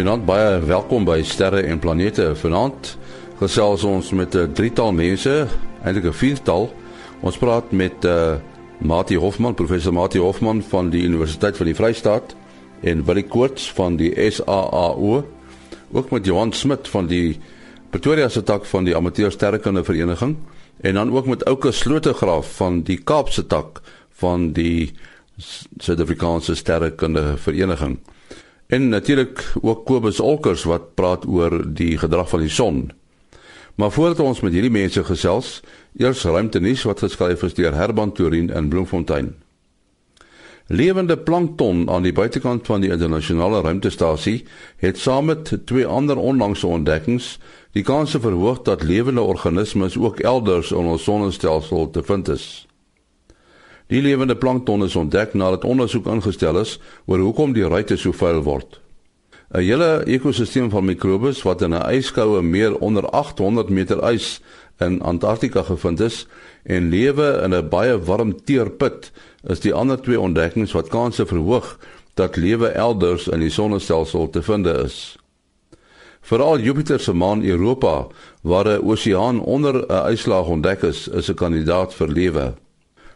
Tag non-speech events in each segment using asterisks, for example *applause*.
Goeienaand, baie welkom by Sterre en Planete. Vanaand gesels ons met 'n drietal mense, eintlik 'n viertal. Ons praat met uh Mati Hofman, professor Mati Hofman van die Universiteit van die Vrystaat en Willie Koorts van die SAAO, ook met Johan Smit van die Pretoria se tak van die Amateur Sterrekunde Vereniging en dan ook met Ouke Slotegraaf van die Kaapse tak van die Suid-Afrikaanse Sterrekunde Vereniging. En natuurlik ook Kobus Olkers wat praat oor die gedrag van die son. Maar voordat ons met hierdie mense gesels, eers ruimtenuus wat geskryf is deur Herman Turin in Bloemfontein. Lewende plankton aan die buitekant van die internasionale ruimtestasie het saam met twee ander onlangse ontdekkings die kans verhoog dat lewende organismes ook elders in ons sonnestelsel te vind is. Die lewende plankton is ontdek nadat ondersoek ingestel is oor hoekom die ruimte so vuil word. 'n Hele ekosisteem van mikrobes wat in 'n yskoue meer onder 800 meter ys in Antarktika gevind is en lewe in 'n baie warm teerput, is die ander twee ontdekkings wat kanse verhoog dat lewe elders in die sonnestelsel te vind is. Veral Jupiter se maan Europa, waar 'n oseaan onder 'n yslaag ontdek is, is 'n kandidaat vir lewe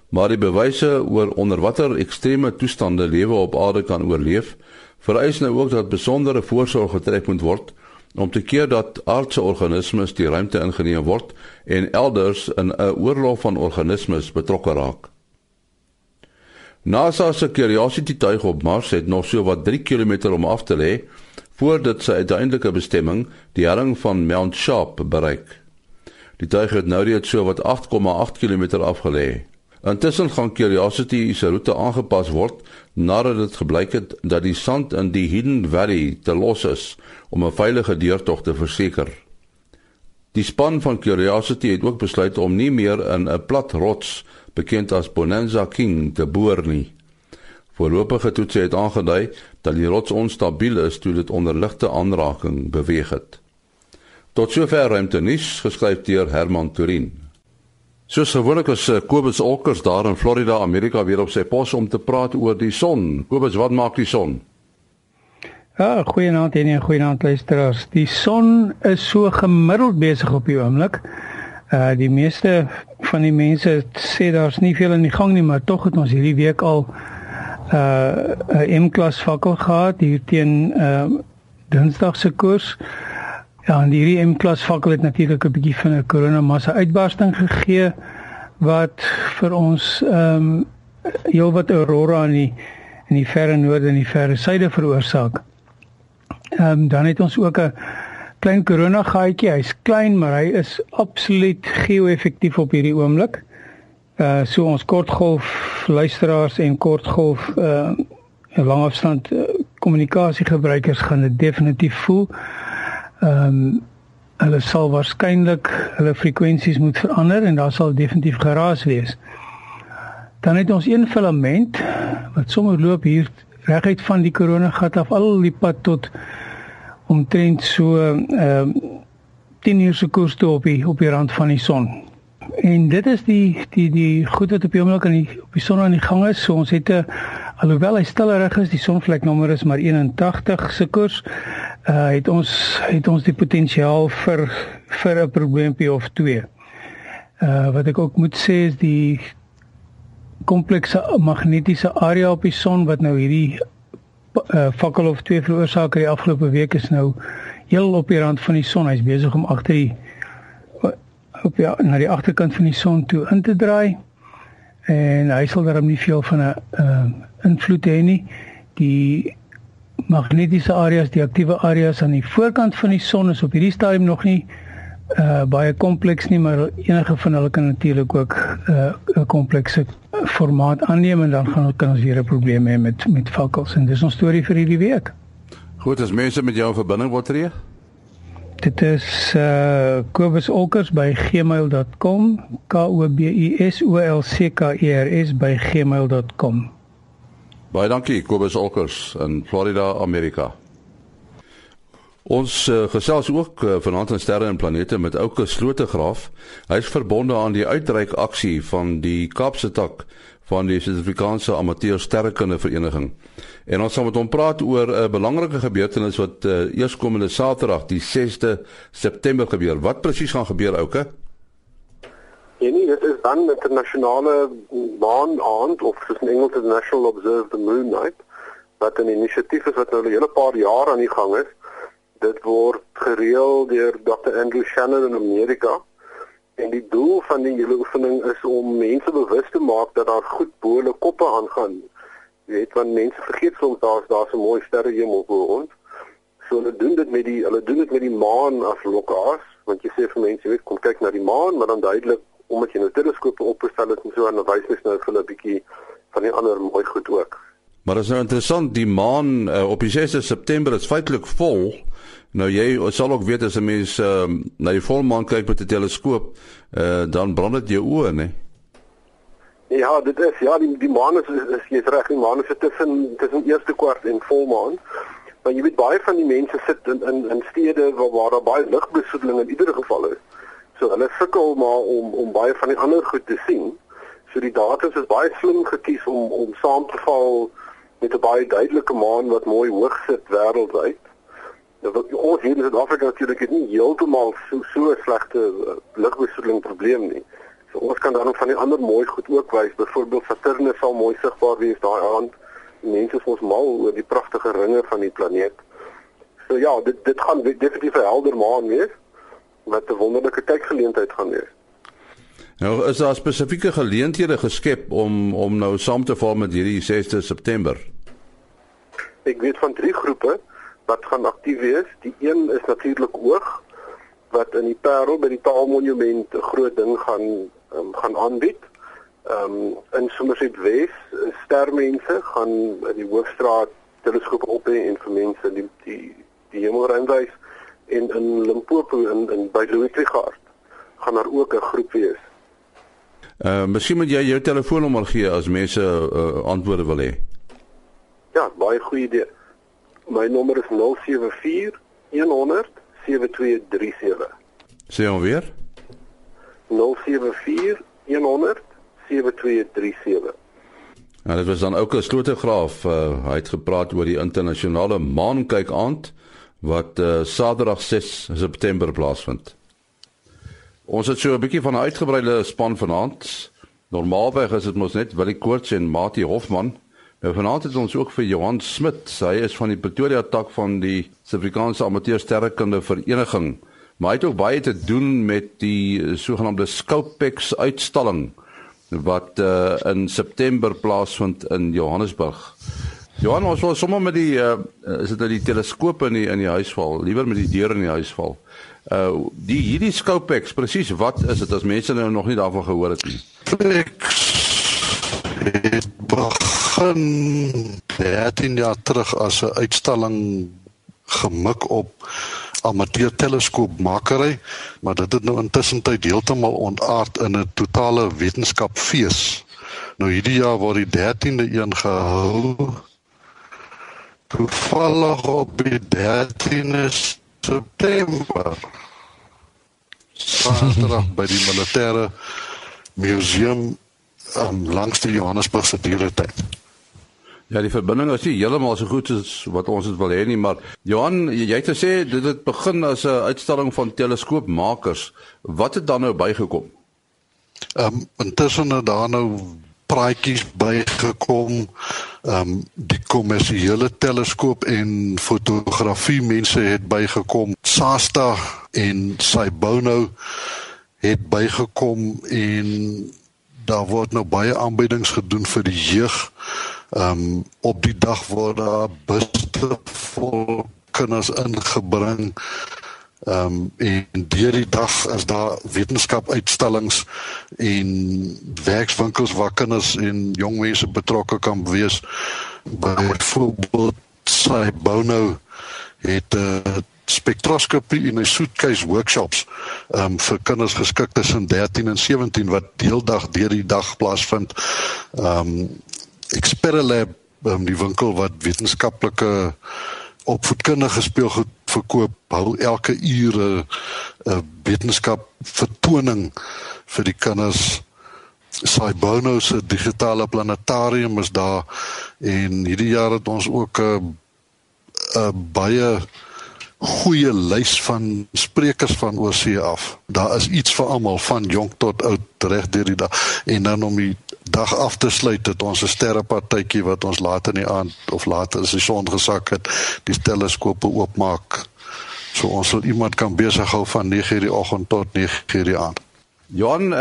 maar die bewyse oor onder watter ekstreme toestande lewe op aarde kan oorleef, vereis nou ook dat besondere voorsorg getref moet word om te keer dat aardse organismes die ruimte ingeneem word en elders in 'n oorlog van organismes betrokke raak. NASA se Curiosity tuig op Mars het nog so wat 3 km om af te lê voordat sy uiteindelike bestemming, die helling van Mount Sharp, bereik. Die tuig het nou reeds so wat 8,8 km afgelê. Intussen gaan Curiosity se roete aangepas word nadat dit gebleik het dat die sand in die Hidden Valley te los is om 'n veilige deurtog te verseker. Die span van Curiosity het ook besluit om nie meer in 'n plat rots bekend as Bonanza King te boor nie. Voorlopige toetse het aangedui dat die rots onstabiel is toe dit onder ligte aanraking beweeg het. Tot sover ruimte nuus geskryf deur Herman Turin. Soos gewoonlik is eh, Kobus Olkers daar in Florida, Amerika weer op sy pos om te praat oor die son. Kobus, wat maak die son? Ja, goeienaand en goeienaand luisteraars. Die son is so gemiddeld besig op die oomblik. Uh die meeste van die mense sê daar's nie veel in die gang nie, maar tog het ons hierdie week al uh 'n M-klas fakkel gehad hier teen uh Dinsdag se koers. Ja, en hierdie M-klas fakkel het natuurlik 'n bietjie van 'n koronamassa uitbarsting gegee wat vir ons ehm um, heelwat aurora in die in die verre noorde en die verre suide veroorsaak. Ehm um, dan het ons ook 'n klein korona gaatjie. Hy's klein, maar hy is absoluut geo-effektief op hierdie oomblik. Uh so ons kortgolf luisteraars en kortgolf uh langafstand uh, kommunikasie gebruikers gaan dit definitief voel ehm um, hulle sal waarskynlik hulle frekwensies moet verander en daar sal definitief geraas wees. Dan het ons een filament wat sommer loop hier reguit van die koronagat af al die pad tot omtrent so ehm um, 10 uur se koers toe op die op die rand van die son. En dit is die die die goed wat op die oomblik aan die op die son aan die gang is. So ons het 'n alhoewel hy stillerig is, die sonvleknommer is maar 81 se koers uh, het ons het ons die potensiaal vir vir 'n probleempie of twee. Uh wat ek ook moet sê is die komplekse magnetiese area op die son wat nou hierdie uh fakkel of twee veroorsaak die afgelope week is nou heel op die rand van die son. Hy's besig om agter die op ja na die agterkant van die son toe in te draai. En hy sal daarom nie veel van 'n uh invloed hê nie. Die magnetiese areas, die aktiewe areas aan die voorkant van die son is op hierdie stadium nog nie uh baie kompleks nie, maar enige van hulle kan natuurlik ook uh 'n komplekse formaat aanneem en dan gaan ons kan ons weer 'n probleem hê met met vakkels en dis ons storie vir hierdie week. Goed, as mense met jou in verbinding wil tree. Dit is uh Kobus Olkers by gmail.com, K O B U S O L C K E R S by gmail.com. Baie dankie Kobus Olkers in Florida, Amerika. Ons uh, gesels ook uh, vanaand aan sterre en planete met Ouke Slotegraaf. Hy's verbonde aan die uitreik aksie van die Kaapse tak van die Suid-Afrikaanse Amateur Sterrekunde Vereniging. En ons gaan met hom praat oor 'n belangrike gebeurtenis wat uh, eerskomende Saterdag, die 6de September gebeur. Wat presies gaan gebeur, Ouke? Ja nee, dit is dan internasionale maanaand of soos in Engels the National Observe the Moon Night wat 'n inisiatief is wat nou 'n hele paar jaar aan die gang is. Dit word gereël deur Dr. Andrew Shannon in Amerika. En die doel van die hele oefening is om mense bewus te maak dat daar goed bo hulle koppe aangaan. Jy weet want mense vergeet soms daar's daar's 'n mooi sterrehemel bo ons. So hulle doen dit met die hulle doen dit met die maan as lokaas, want jy sê vir mense, jy weet, kom kyk na die maan, maar dan duidelik omdat jy nou teleskope opgestel het en so aan wys mens nou vir hulle 'n bietjie van die ander mooi goed ook. Maar dit is nou interessant, die maan uh, op die 6de September is feitelik vol. Nou jy sal ook weet as 'n mens uh, na die volmaan kyk met 'n teleskoop, uh, dan brand dit jou oë, né? Ja, dit is ja, die die maan is, is, is jy's reg, die maan is tussen tussen eerste kwart en volmaan. Maar jy weet baie van die mense sit in in in stede waar waar daar baie ligbesoedeling in ieder geval is. So hulle sukkel maar om om baie van die ander goed te sien. So die datums is baie slim gekies om om saam te val met 'n baie duidelike maan wat mooi hoog sit wêreldwyd. Nou ons hier in Suid-Afrika natuurlik nie heeltemal so so slegte uh, ligbesoedeling probleem nie. So ons kan dan ook van die ander mooi goed ook wys. Byvoorbeeld Saturnus sal mooi sigbaar wees daai aand. Mense is ons mal oor die pragtige ringe van die planeet. So ja, dit dit gaan definitief 'n helder maan wees wat 'n wonderlike kykgeleentheid gaan wees. Nou is daar spesifieke geleenthede geskep om om nou saam te val met hierdie 6de September. Ek weet van drie groepe wat gaan aktief wees. Die een is natuurlik hoog wat in die Parel by die Taalmonument 'n groot ding gaan um, gaan aanbied. Ehm um, in Somerset Wes stermense gaan in die Hoofstraat teleskope op en vir mense die die die hemelruim wys en in Limpopo in in by Louis Trichardt gaan daar ook 'n groep wees. Uh miskien moet jy jou telefoonnommer gee as mense uh, antwoorde wil hê. Ja, baie goeie idee. My nommer is 074 100 7237. Sê hom weer. 074 100 7237. Nou dit was dan ook 'n slotegraaf. Uh, hy het gepraat oor die internasionale maankyk aand wat uh, Saterdag 6 September plaasvind. Ons het so 'n bietjie van 'n uitgebreide span vanaand. Normaalweg is dit mos net Willie Koorts en Mati Hofman. Nou vanaand het ons ook vir Johan Smit. Hy is van die Pretoria tak van die Suid-Afrikaanse Amateur Sterrekunde Vereniging. Maar hy het ook baie te doen met die sogenaamde Scopex uitstalling wat uh, in September plaasvind in Johannesburg. Johan, ons wil sommer met die uh, is dit nou die teleskope in die in die huisval, liewer met die deur in die huisval. Uh die hierdie Scopex, presies wat is dit as mense nou nog nie daarvan gehoor het nie? Het begin 13 jaar terug as 'n uitstalling gemik op amateur teleskoopmakery, maar dit het nou intussen tyd heeltemal ontaard in 'n totale wetenskapfees. Nou hierdie jaar word die 13de een gehou toevallig op die 13de September. Saterdag by die militêre museum um, langs die Johannesburgse dieretuin. Ja, die verbinding is nie heeltemal so goed as wat ons dit wil hê nie, maar Johan, jy het gesê dit het begin as 'n uitstalling van teleskoopmakers. Wat het dan nou bygekom? Ehm um, intussen het daar nou praatjies bygekom. Ehm um, die kommersiële teleskoop en fotografie mense het bygekom. Sasta en Sybono het bygekom en daar word nou baie aanbiedings gedoen vir die jeug. Ehm um, op die dag word daar busse vol kinders ingebring. Ehm um, en deur die dag is daar wetenskapuitstallings en werkswinkels waar kinders en jong mense betrokke kan wees. Byvoorbeeld sy Bono het 'n uh, eh, spektroskopie en 'n suitcase workshops ehm um, vir kinders geskik tussen 13 en 17 wat deeldag deur die dag plaasvind. Ehm um, Experalab, um, die winkel wat wetenskaplike opvoedkundige speelgoed verkoop, hou elke uur 'n wetenskap vertoning vir die kinders. Saibono se digitale planetarium is daar en hierdie jaar het ons ook 'n 'n baie goeie lys van sprekers van oorsee af. Daar is iets vir almal van jonk tot oud reg deur die dag. En dan om die dag af te sluit het ons 'n sterrepartytjie wat ons later in die aand of later as die son gesak het, die teleskope oopmaak. So ons sal iemand kan besig hou van 9:00 die oggend tot 9:00 die aand. Johan, 'n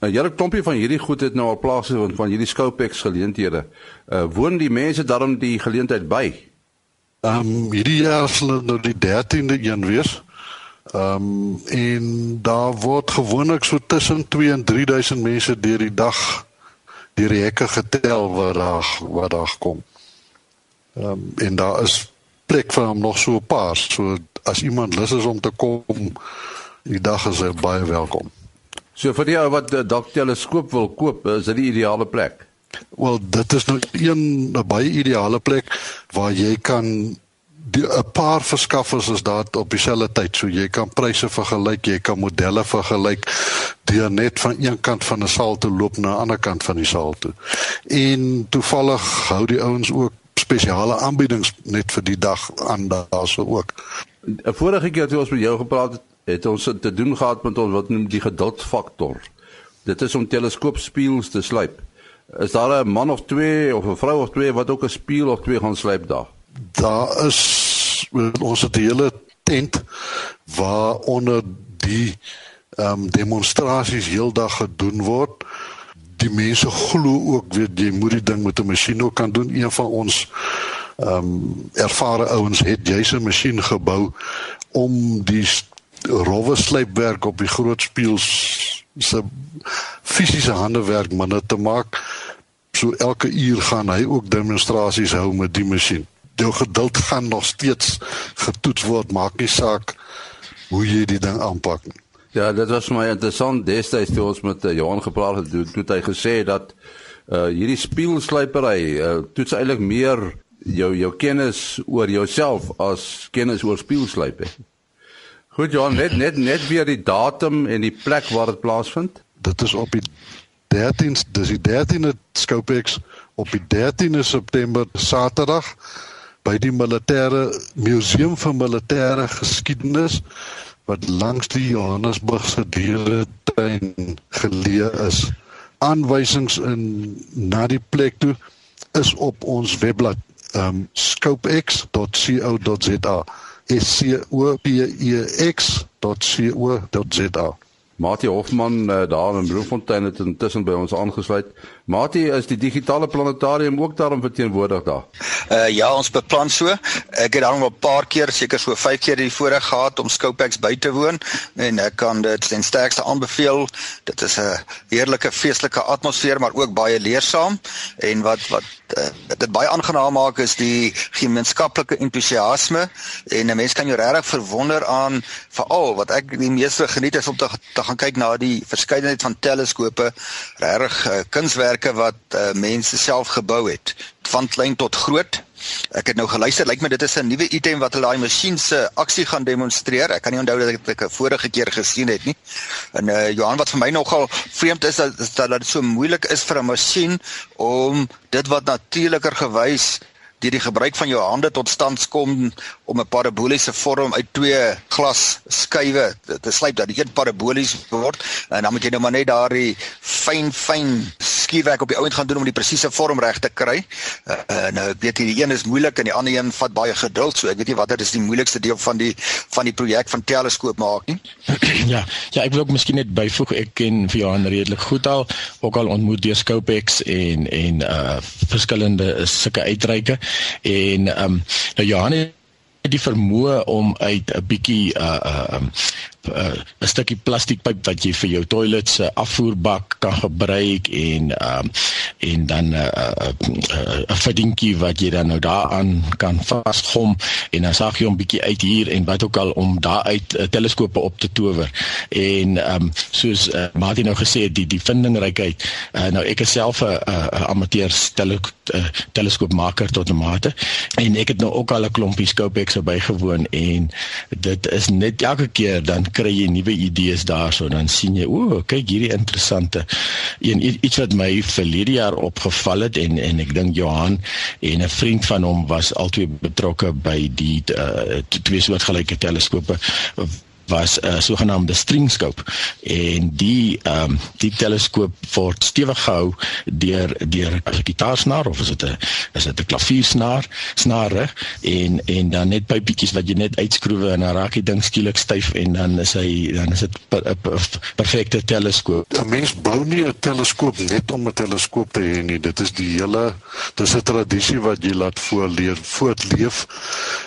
uh, hele klompie van hierdie goed het nou al plaas van van hierdie Scopex geleenthede. Uh woon die mense daarom die geleentheid by? Ehm um, hierdie jaar sal nou die 13de een wees. Ehm um, en daar word gewoonlik so tussen 2 en 3000 mense deur die dag die hekke getel wat daar wat daar kom. Ehm um, en daar is plek vir hom nog so 'n paar. So as iemand lus is om te kom, die dag is hy baie welkom. So vir die ou wat 'n dak teleskoop wil koop, is dit die ideale plek. Wel, dit is nou een 'n baie ideale plek waar jy kan 'n paar verskaffers is daar op dieselfde tyd so jy kan pryse vergelyk, jy kan modelle vergelyk deur net van een kant van 'n saal te loop na 'n ander kant van die saal toe. En toevallig hou die ouens ook spesiale aanbiedings net vir die dag aan daarso ook. 'n Vorige keer toe ons met jou gepraat het, het ons te doen gehad met ons wat noem die geduldsfaktor. Dit is om teleskoopspieëls te slyp. Is daar 'n man of twee of 'n vrou of twee wat ook 'n spieël of twee gaan slyp daar? Daar is ons het 'n hele tent waar onder die ehm um, demonstrasies heeldag gedoen word. Die mense glo ook weet jy moet die ding met 'n masjien ook kan doen. Een van ons ehm um, ervare ouens het 'n masjien gebou om die rowwe slypwerk op die groot spieëls se fisiese handewerk manne te maak. So elke uur gaan hy ook demonstrasies hou met die masjien jou geduld *laughs* gaan nog steeds getoets word maak nie saak hoe jy die ding aanpak nie. Ja, dit was my interessant destyds toe ons met uh, Johan gepraat het, toe, toe hy gesê dat uh hierdie speelslypery uh, toets eintlik meer jou jou kennis oor jouself as kennis oor speelslype. Goed Johan, net net net weer die datum en die plek waar dit plaasvind. Dit is op die 13 dis die 13de Scopex op die 13de September Saterdag by die militêre museum van militêre geskiedenis wat langs die Johannesburgse dieretuin geleë is. Aanwysings in na die plek toe is op ons webblad um scopex.co.za. S C O P E X.co.za. Mati Hofman uh, daar in Bloemfontein het intussen by ons aangesluit. Mati, is die digitale planetarium ook daarom verteenwoordig daar? Uh ja, ons beplan so. Ek het al 'n paar keer, seker so 5 keer die voorreg gehad om Scopex by te woon en ek kan dit ten sterkste aanbeveel. Dit is 'n heerlike feestelike atmosfeer, maar ook baie leersaam en wat wat uh, dit baie aangenaam maak is die gemeenskaplike entoesiasme en 'n mens kan jou regtig verwonder aan veral wat ek die meeste geniet is om te, te gaan kyk na die verskeidenheid van teleskope, regtig uh, kunswerke wat uh, mense self gebou het van klein tot groot. Ek het nou geluister, lyk my dit is 'n nuwe item wat hulle daai masjien se aksie gaan demonstreer. Ek kan nie onthou dat ek dit 'n vorige keer gesien het nie. En uh Johan wat vir my nogal vreemd is dat dat dit so moeilik is vir 'n masjien om dit wat natuurliker gewys deur die gebruik van jou hande tot stand kom om 'n paraboliese vorm uit twee glas skywe te slyp dat dit een parabolies word en dan moet jy nou maar net daardie fyn fyn skuurwerk op die ouend gaan doen om die presiese vorm reg te kry. Uh, uh, nou ek weet die een is moeilik en die ander een vat baie geduld so ek weet nie watter is die moeilikste deel van die van die projek van teleskoop maak nie. *clears throat* ja, ja, ek wil ook miskien net byvoeg ek ken vir Johan redelik goed al ook al ontmoet deur Scopex en en uh verskillende sulke uitreike en ehm um, nou Johan het die vermoë om uit 'n bietjie uh uh um uh, 'n stukkie plastiekpyp wat jy vir jou toilet se afvoerbak kan gebruik en um, en dan 'n uh, uh, uh, 'n verdinkie wat jy dan nou daaraan kan vasgom en dan saag jy hom bietjie uit hier en wat ook al om daar uit uh, teleskope op te tower. En um, soos uh, Martin nou gesê het die die vindingrykheid uh, nou ek is self 'n amateur tele, uh, teleskoopmaker tot 'n mate en ek het nou ook al 'n klompie Scopex bygewoon en dit is net elke keer dan kry jy nuwe idees daarso dan sien jy o kyk hierdie interessante een iets wat my verlede jaar opgeval het en en ek dink Johan en 'n vriend van hom was altyd betrokke by die uh, twee soortgelyke teleskope was 'n uh, sogenaamde string scope en die ehm um, die teleskoop word stewig gehou deur deur 'n gitaarsnaar of is dit 'n is dit 'n klaviersnaar snare en en dan net pypietjies wat jy net uitskroewe en dan raak die ding skielik styf en dan is hy dan is dit 'n per, per, perfekte teleskoop. 'n Mens bou nie 'n teleskoop net om 'n teleskoop te hê nie. Dit is die hele dis 'n tradisie wat jy laat voorleef voortleef.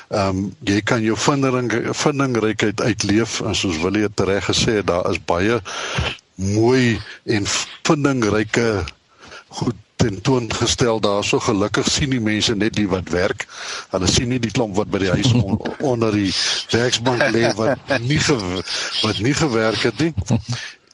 Ehm um, jy kan jou vinding vindingrykheid uitleef af en soos Willie het reg gesê daar is baie mooi en vindingryke goed tentoongestel daar. So gelukkig sien die mense net die wat werk. Hulle sien nie die klomp wat by die huis *laughs* on, onder die werksbank lê wat nie wat nie gewerk het nie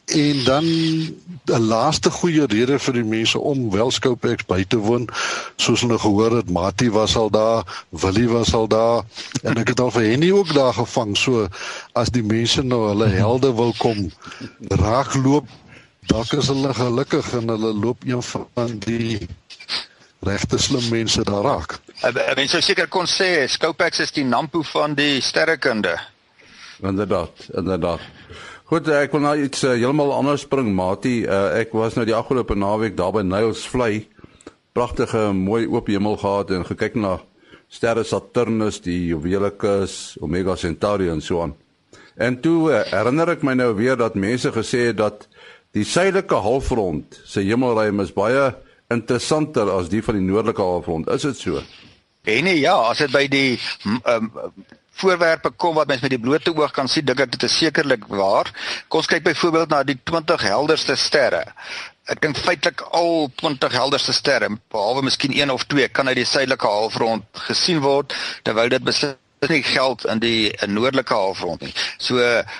En dan 'n laaste goeie rede vir die mense om wel Skoupex by te woon. Soos hulle gehoor het, Mati was al daar, Willie was al daar en ek het al vir Henny ook daar gevang. So as die mense nou hulle helde wil kom raakloop, dalk is hulle gelukkig en hulle loop een van die regte slim mense daar raak. Mense sou seker kon sê Skoupex is die Nampo van die sterrekunde. Inderdaad, inderdaad. Goed, ek wil nou iets uh, heeltemal anders spring, Mati. Uh, ek was nou die afgelope naweek daar by Niles Vlei. Pragtige mooi oop hemel gehad en gekyk na sterre Saturnus, die Juwelikus, Omega Centauri en so aan. En toe uh, herinner ek my nou weer dat mense gesê het dat die suidelike halfrond se hemelruim is baie interessanter as die van die noordelike halfrond. Is dit so? En nee, ja, as dit by die um, voorwerpe kom wat mens met die blote oog kan sien, dink ek dit is sekerlik waar. Kom ons kyk byvoorbeeld na die 20 helderste sterre. Ek dink feitelik al 20 helderste sterre, behalwe miskien een of twee, kan uit die suidelike halfrond gesien word terwyl dit beslis nie geld in die noordelike halfrond nie. So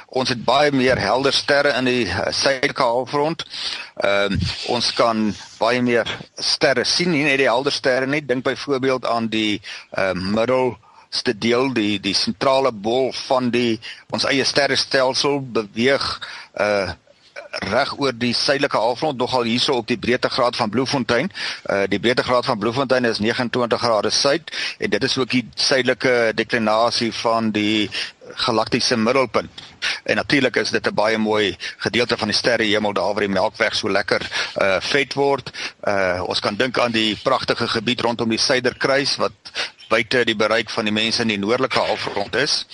ons het baie meer helder sterre in die uh, suidelike halfrond. Ehm um, ons kan baie meer sterre sien, nie net die helder sterre nie. Dink byvoorbeeld aan die uh, middel ste deel die die sentrale bol van die ons eie sterrestelsel beweeg uh reg oor die suidelike halfrond nogal hierso op die breedtegraad van Bloemfontein. Uh die breedtegraad van Bloemfontein is 29 grade suid en dit is ook die suidelike deklinasie van die galaktiese middelpunt. En natuurlik is dit 'n baie mooi gedeelte van die sterrehemel daar waar die Melkweg so lekker uh vet word. Uh ons kan dink aan die pragtige gebied rondom die Suiderkruis wat buite die bereik van die mense in die noordelike halfrond is.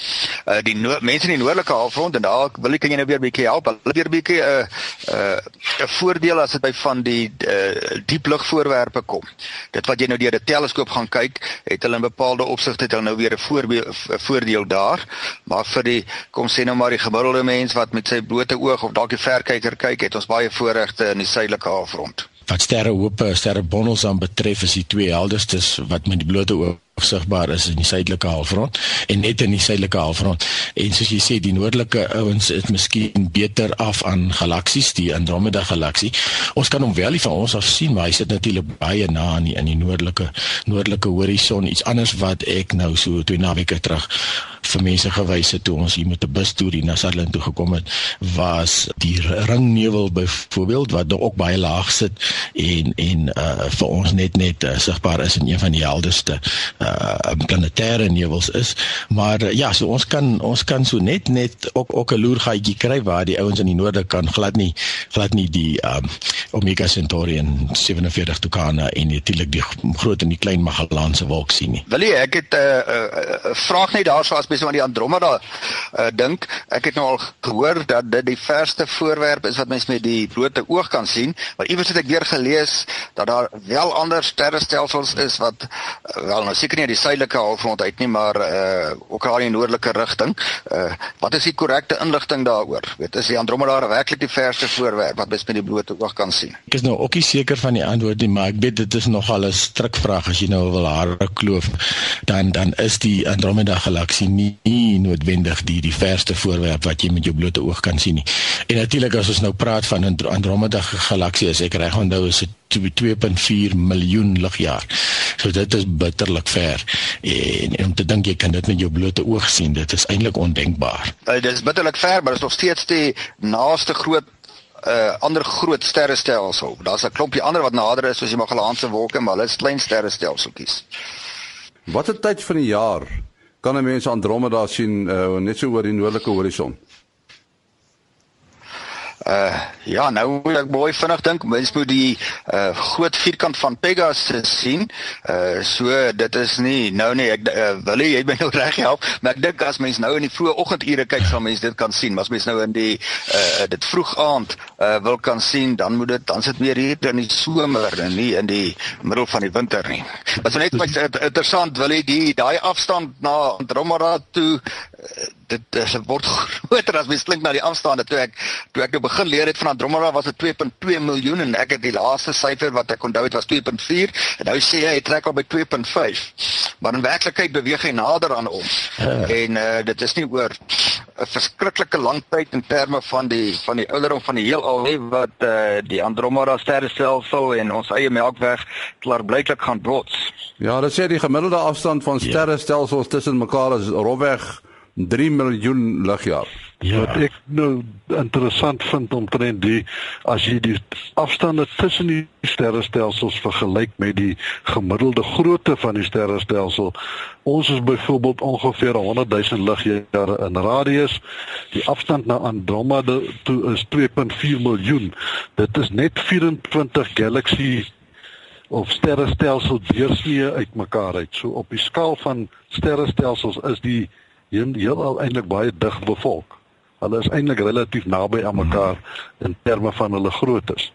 Uh die no mense in die noordelike halfrond en daar wil ek kan jy nou weer 'n bietjie help. Hulle weer 'n bietjie 'n uh, 'n uh, voordeel as dit by van die uh, diep lug voorwerpe kom. Dit wat jy nou deur 'n teleskoop gaan kyk, het hulle in bepaalde opsigte hulle nou weer 'n voordeel daar. Maar vir die kom sê nou maar die gemiddelde mens wat met sy blote oog of dalk die verkyker kyk, het ons baie voorregte in die suidelike halfrond. Wat sterrehope, sterrebonnels aan betref, is die twee helderstes wat met die blote oog sigbaar is in die suidelike halfrond en net in die suidelike halfrond. En soos jy sê, die noordelike ouens is miskien beter af aan galaksies, die Andromeda galaksie. Ons kan hom wel nie van ons af sien, maar hy sit natuurlik baie na in die, in die noordelike noordelike horison. Iets anders wat ek nou so twee naweke terug vir mense gewys het toe ons hier met 'n bus toer na Sutherland toe gekom het, was die ringnevel byvoorbeeld wat ook baie laag sit en en uh vir ons net net uh, sigbaar is in een van die helderste uh planetêre nevels is. Maar uh, ja, so ons kan ons kan so net net ook ook 'n loergaatjie kry waar die ouens in die noorde kan glad nie glad nie die um Omega Centauri en 47 Tucana en natuurlik die groot en die klein Magellaanse wolk sien nie. Wil jy ek het 'n uh, uh, uh, vraag net daarso as mense aan die Andromeda uh, dink. Ek het nou al gehoor dat dit die verste voorwerp is wat mense met die blote oog kan sien, maar iewers het ek weer gelees dat daar wel ander sterrestelsels is wat uh, wel nou seker seker nie uit die suidelike halfrond uit nie, maar uh ook al in noordelike rigting. Uh wat is die korrekte inligting daaroor? Weet is die Andromeda werklik die verste voorwerp wat mens met die blote oog kan sien? Ek is nou ook nie seker van die antwoord nie, maar ek weet dit is nogal 'n strikvraag as jy nou wil hare kloof, dan dan is die Andromeda galaksie nie, nie noodwendig die die verste voorwerp wat jy met jou blote oog kan sien nie. En natuurlik as ons nou praat van Andromeda galaksie, is ek reg onthou is dit 2.4 miljoen ligjaar. So dit is bitterlik ver. En, en om te dink jy kan dit met jou blote oog sien, dit is eintlik ondenkbaar. Uh, dit is bitterlik ver, maar dit is nog steeds die naaste groot uh, ander groot sterrestelsel. Daar's 'n klompie ander wat nader is soos die Magellaanse wolke, maar hulle is klein sterrestelseltjies. Watter tyd van die jaar kan 'n mens Andromeda sien uh, net so oor die noordelike horison? Uh ja, nou moet ek mooi vinnig dink. Mens moet die uh groot vierkant van Pegasus sien. Uh so dit is nie nou nie ek uh, wil jy my nou reg help, maar ek dink as mens nou in die vroeë oggendure kyk, sal mens dit kan sien. Maar as mens nou in die uh dit vroeg aand uh wil kan sien, dan moet dit dan sit meer hier in die somer en nie in die middel van die winter nie. Wat net my interessant wil jy die daai afstand na Andromeda toe uh, dit dit word *laughs* groter as mens klink na die afstande toe ek toe ek nou begin leer het van Andromeda was dit 2.2 miljoen en ek het die laaste syfer wat ek onthou het was 2.4 en nou sê hy trek al by 2.5 maar in werklikheid beweeg hy nader aan ons ja. en uh, dit is nie oor 'n verskriklike lang tyd in terme van die van die ouderdom van die heelal nie wat uh, die Andromeda sterrestelsel en ons eie Melkweg klaarblyklik gaan bots. Ja, dit sê die gemiddelde afstand van ja. sterrestelsels tussen mekaar is rofweg 3 miljoen ligjaar. Ja. Wat ek nou interessant vind omtrent die as jy die afstande tussen die sterrestelsels vergelyk met die gemiddelde grootte van die sterrestelsel. Ons is byvoorbeeld ongeveer 100 000 ligjare in radius. Die afstand na Andromeda toe is 2.4 miljoen. Dit is net 24 galaksies of sterrestelsel deursnee uitmekaar uit. So op die skaal van sterrestelsels is die heel heel eintlik baie dig bevolk. Hulle is eintlik relatief naby aan mekaar in terme van hulle groottes.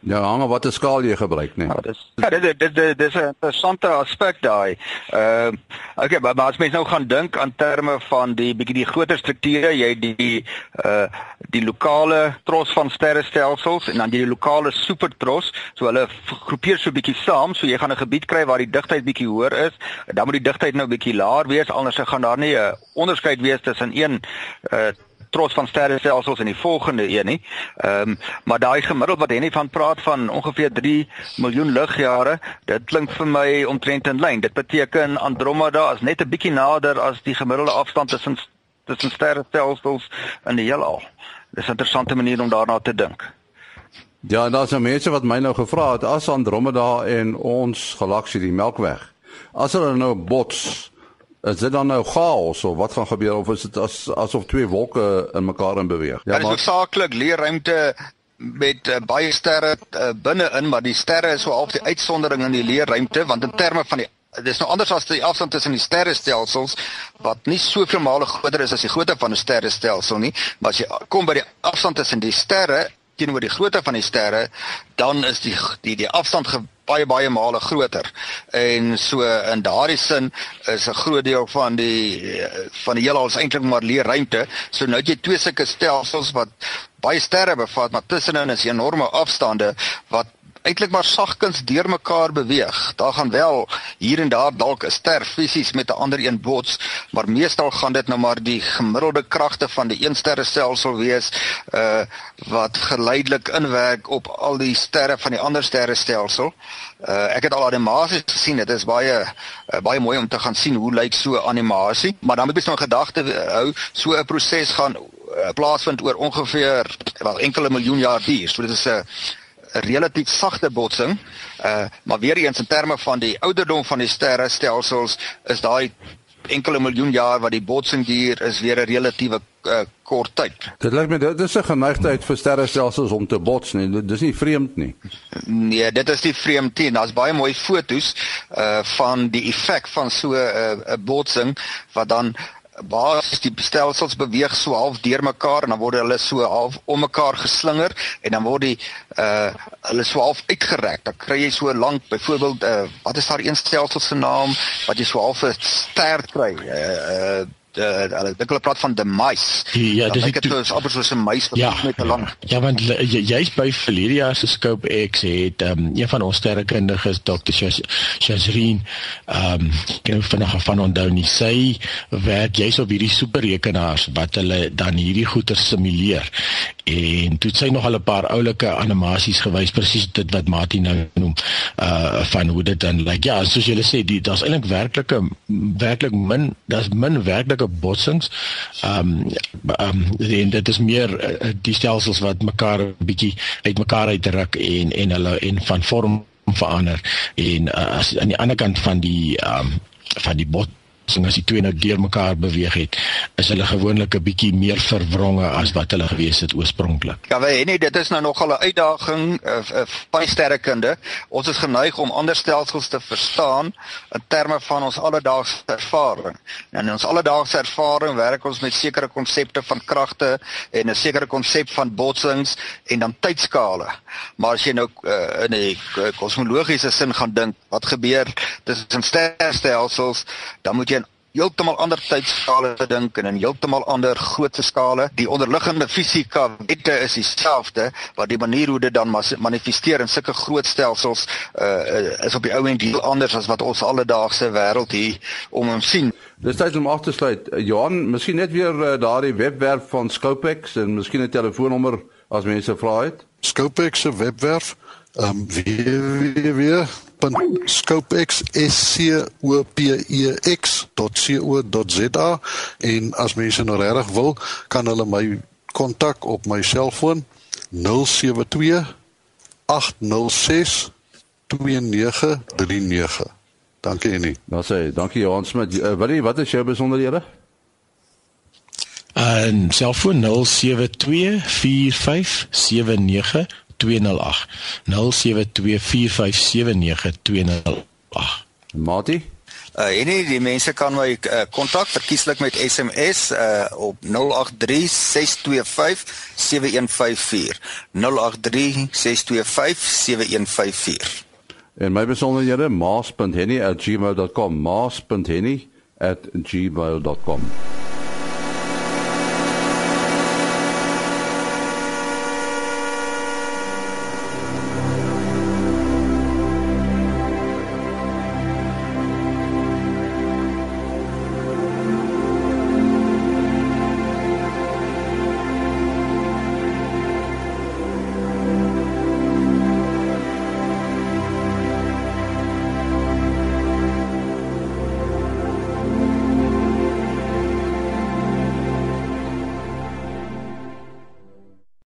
Ja, hang op watter skaal jy gebruik, nee. Ja, dis Ja, dit dit dit dis 'n interessante aspek daai. Ehm uh, okay, maar, maar as mens nou gaan dink aan terme van die bietjie die groter strukture, jy die uh die lokale tros van sterrestelsels en dan die lokale supertros, so hulle groepeer so bietjie saam, so jy gaan 'n gebied kry waar die digtheid bietjie hoër is, dan moet die digtheid nou bietjie laer wees, anders gaan daar nie 'n onderskeid wees tussen een uh trots van sterrestelsels in die volgende een nie. Ehm um, maar daai gemiddeld wat Henny van praat van ongeveer 3 miljoen ligjare, dit klink vir my omtrent in lyn. Dit beteken Andromeda is net 'n bietjie nader as die gemiddelde afstand tussen tussen sterrestelsels in die heelal. Dis 'n interessante manier om daarna te dink. Ja, en daar's nou mense wat my nou gevra het as Andromeda en ons galaksie die Melkweg. As hulle nou bots, Is dit dan nou chaos of wat gaan gebeur of is dit as asof twee wolke in mekaar in beweeg? Ja, maar saaklik leerruimte met uh, baie sterre uh, binne-in, maar die sterre is so half die uitsondering in die leerruimte want in terme van die dis nou anders as die afstand tussen die sterrestelsels wat nie soveel male groter is as die grootte van 'n sterrestelsel nie, maar as jy kom by die afstand tussen die sterre teenoor die grootte van die sterre, dan is die die die afstand baie baie male groter. En so in daardie sin is 'n groot deel van die van die heelal is eintlik maar leë ruimte. So nou het jy twee sulke stelsels wat baie sterre bevat, maar tussenin is enorme afstande wat eintlik maar sagkens deurmekaar beweeg. Daar gaan wel hier en daar dalk 'n ster fisies met 'n ander een bots, maar meestal gaan dit nou maar die gemiddelde kragte van die een sterrestelsel wees uh wat geleidelik inwerk op al die sterre van die ander sterrestelsel. Uh ek het al animasies gesien. Dit is baie uh, baie mooi om te gaan sien hoe lyk so 'n animasie, maar dan moet jy nou gedagte hou, so 'n proses gaan uh, plaasvind oor ongeveer wel enkele miljoen jaar duur. So dit is 'n uh, relatief sagte botsing. Uh maar weer eens in terme van die ouderdom van die sterrestelsels is daai enkele miljoen jaar wat die botsing duur is weer 'n relatiewe uh, kort tyd. Dit lyk my dit is 'n geneigtheid vir sterrestelsels om te bots nie. Dit is nie vreemd nie. Nee, dit is nie vreemd nie. Daar's baie mooi fotos uh van die effek van so 'n uh, botsing wat dan basies die stelsels beweeg so half deurmekaar en dan word hulle so half om mekaar geslinger en dan word die uh hulle so half uitgerek. Dan kry jy so lank byvoorbeeld uh wat is daar een stelsel se naam wat jy so half 'n ster kry. Uh, uh hulle dink hulle praat van the mice. Ja, dis ek het dus amper soos 'n muis wat ja, met 'n lang. Ja, want jy's by Valeria se Scope X het um, een van ons sterrekundiges Dr. Shazreen ehm um, ken van van onthou nie sy werk jy's op hierdie superrekenaars wat hulle dan hierdie goeie simuleer en toe sy nog al 'n paar oulike animasies gewys presies dit wat Mati nou noem uh van hoe dit dan like ja soos julle sê die daar's eintlik werklike werklik min daar's min werklike botsings um um en dit is meer uh, die stelsels wat mekaar 'n bietjie uitmekaar uitdruk en en hulle en van vorm verander. En uh, as aan die ander kant van die um van die bot en as die twee nou deurmekaar beweeg het, is hulle gewoonlik 'n bietjie meer verwronge as wat hulle gewees het oorspronklik. Ja, weet nee, dit is nou nogal 'n uitdaging uh, uh, van sterrekunde. Ons is geneig om ander stelsels te verstaan in terme van ons alledaagse ervaring. En in ons alledaagse ervaring werk ons met sekere konsepte van kragte en 'n sekere konsep van botsings en dan tydskale. Maar as jy nou uh, in 'n kosmologiese sin gaan dink, wat gebeur tussen sterrestelsels, dan moet jy heeltemal ander tydskale te dink en in heeltemal ander grootse skale. Die onderliggende fisika wette is dieselfde, maar die manier hoe dit dan manifesteer in sulke groot stelsels uh, is op die ou end heel anders as wat ons alledaagse wêreld hier om ons sien. Dis tyd om af te sluit. Johan, miskien net weer uh, daardie webwerf van Scopex en miskien 'n telefoonnommer as mense vra het. Scopex se webwerf um www.scopex.co.za en as mense nou regtig wil, kan hulle my kontak op my selfoon 072 806 2939. Dankie Annie. Nou sê, dankie Johan Smit. Uh, wat wat is jou besonderhede? En selfoon 072 45 79 0724579208. Mati? Uh en nie die mense kan my uh, kontak uh, verkieslik met SMS uh op 0836257154. 0836257154. En my besonderhede maas.henny@gmail.com maas.henny@gmail.com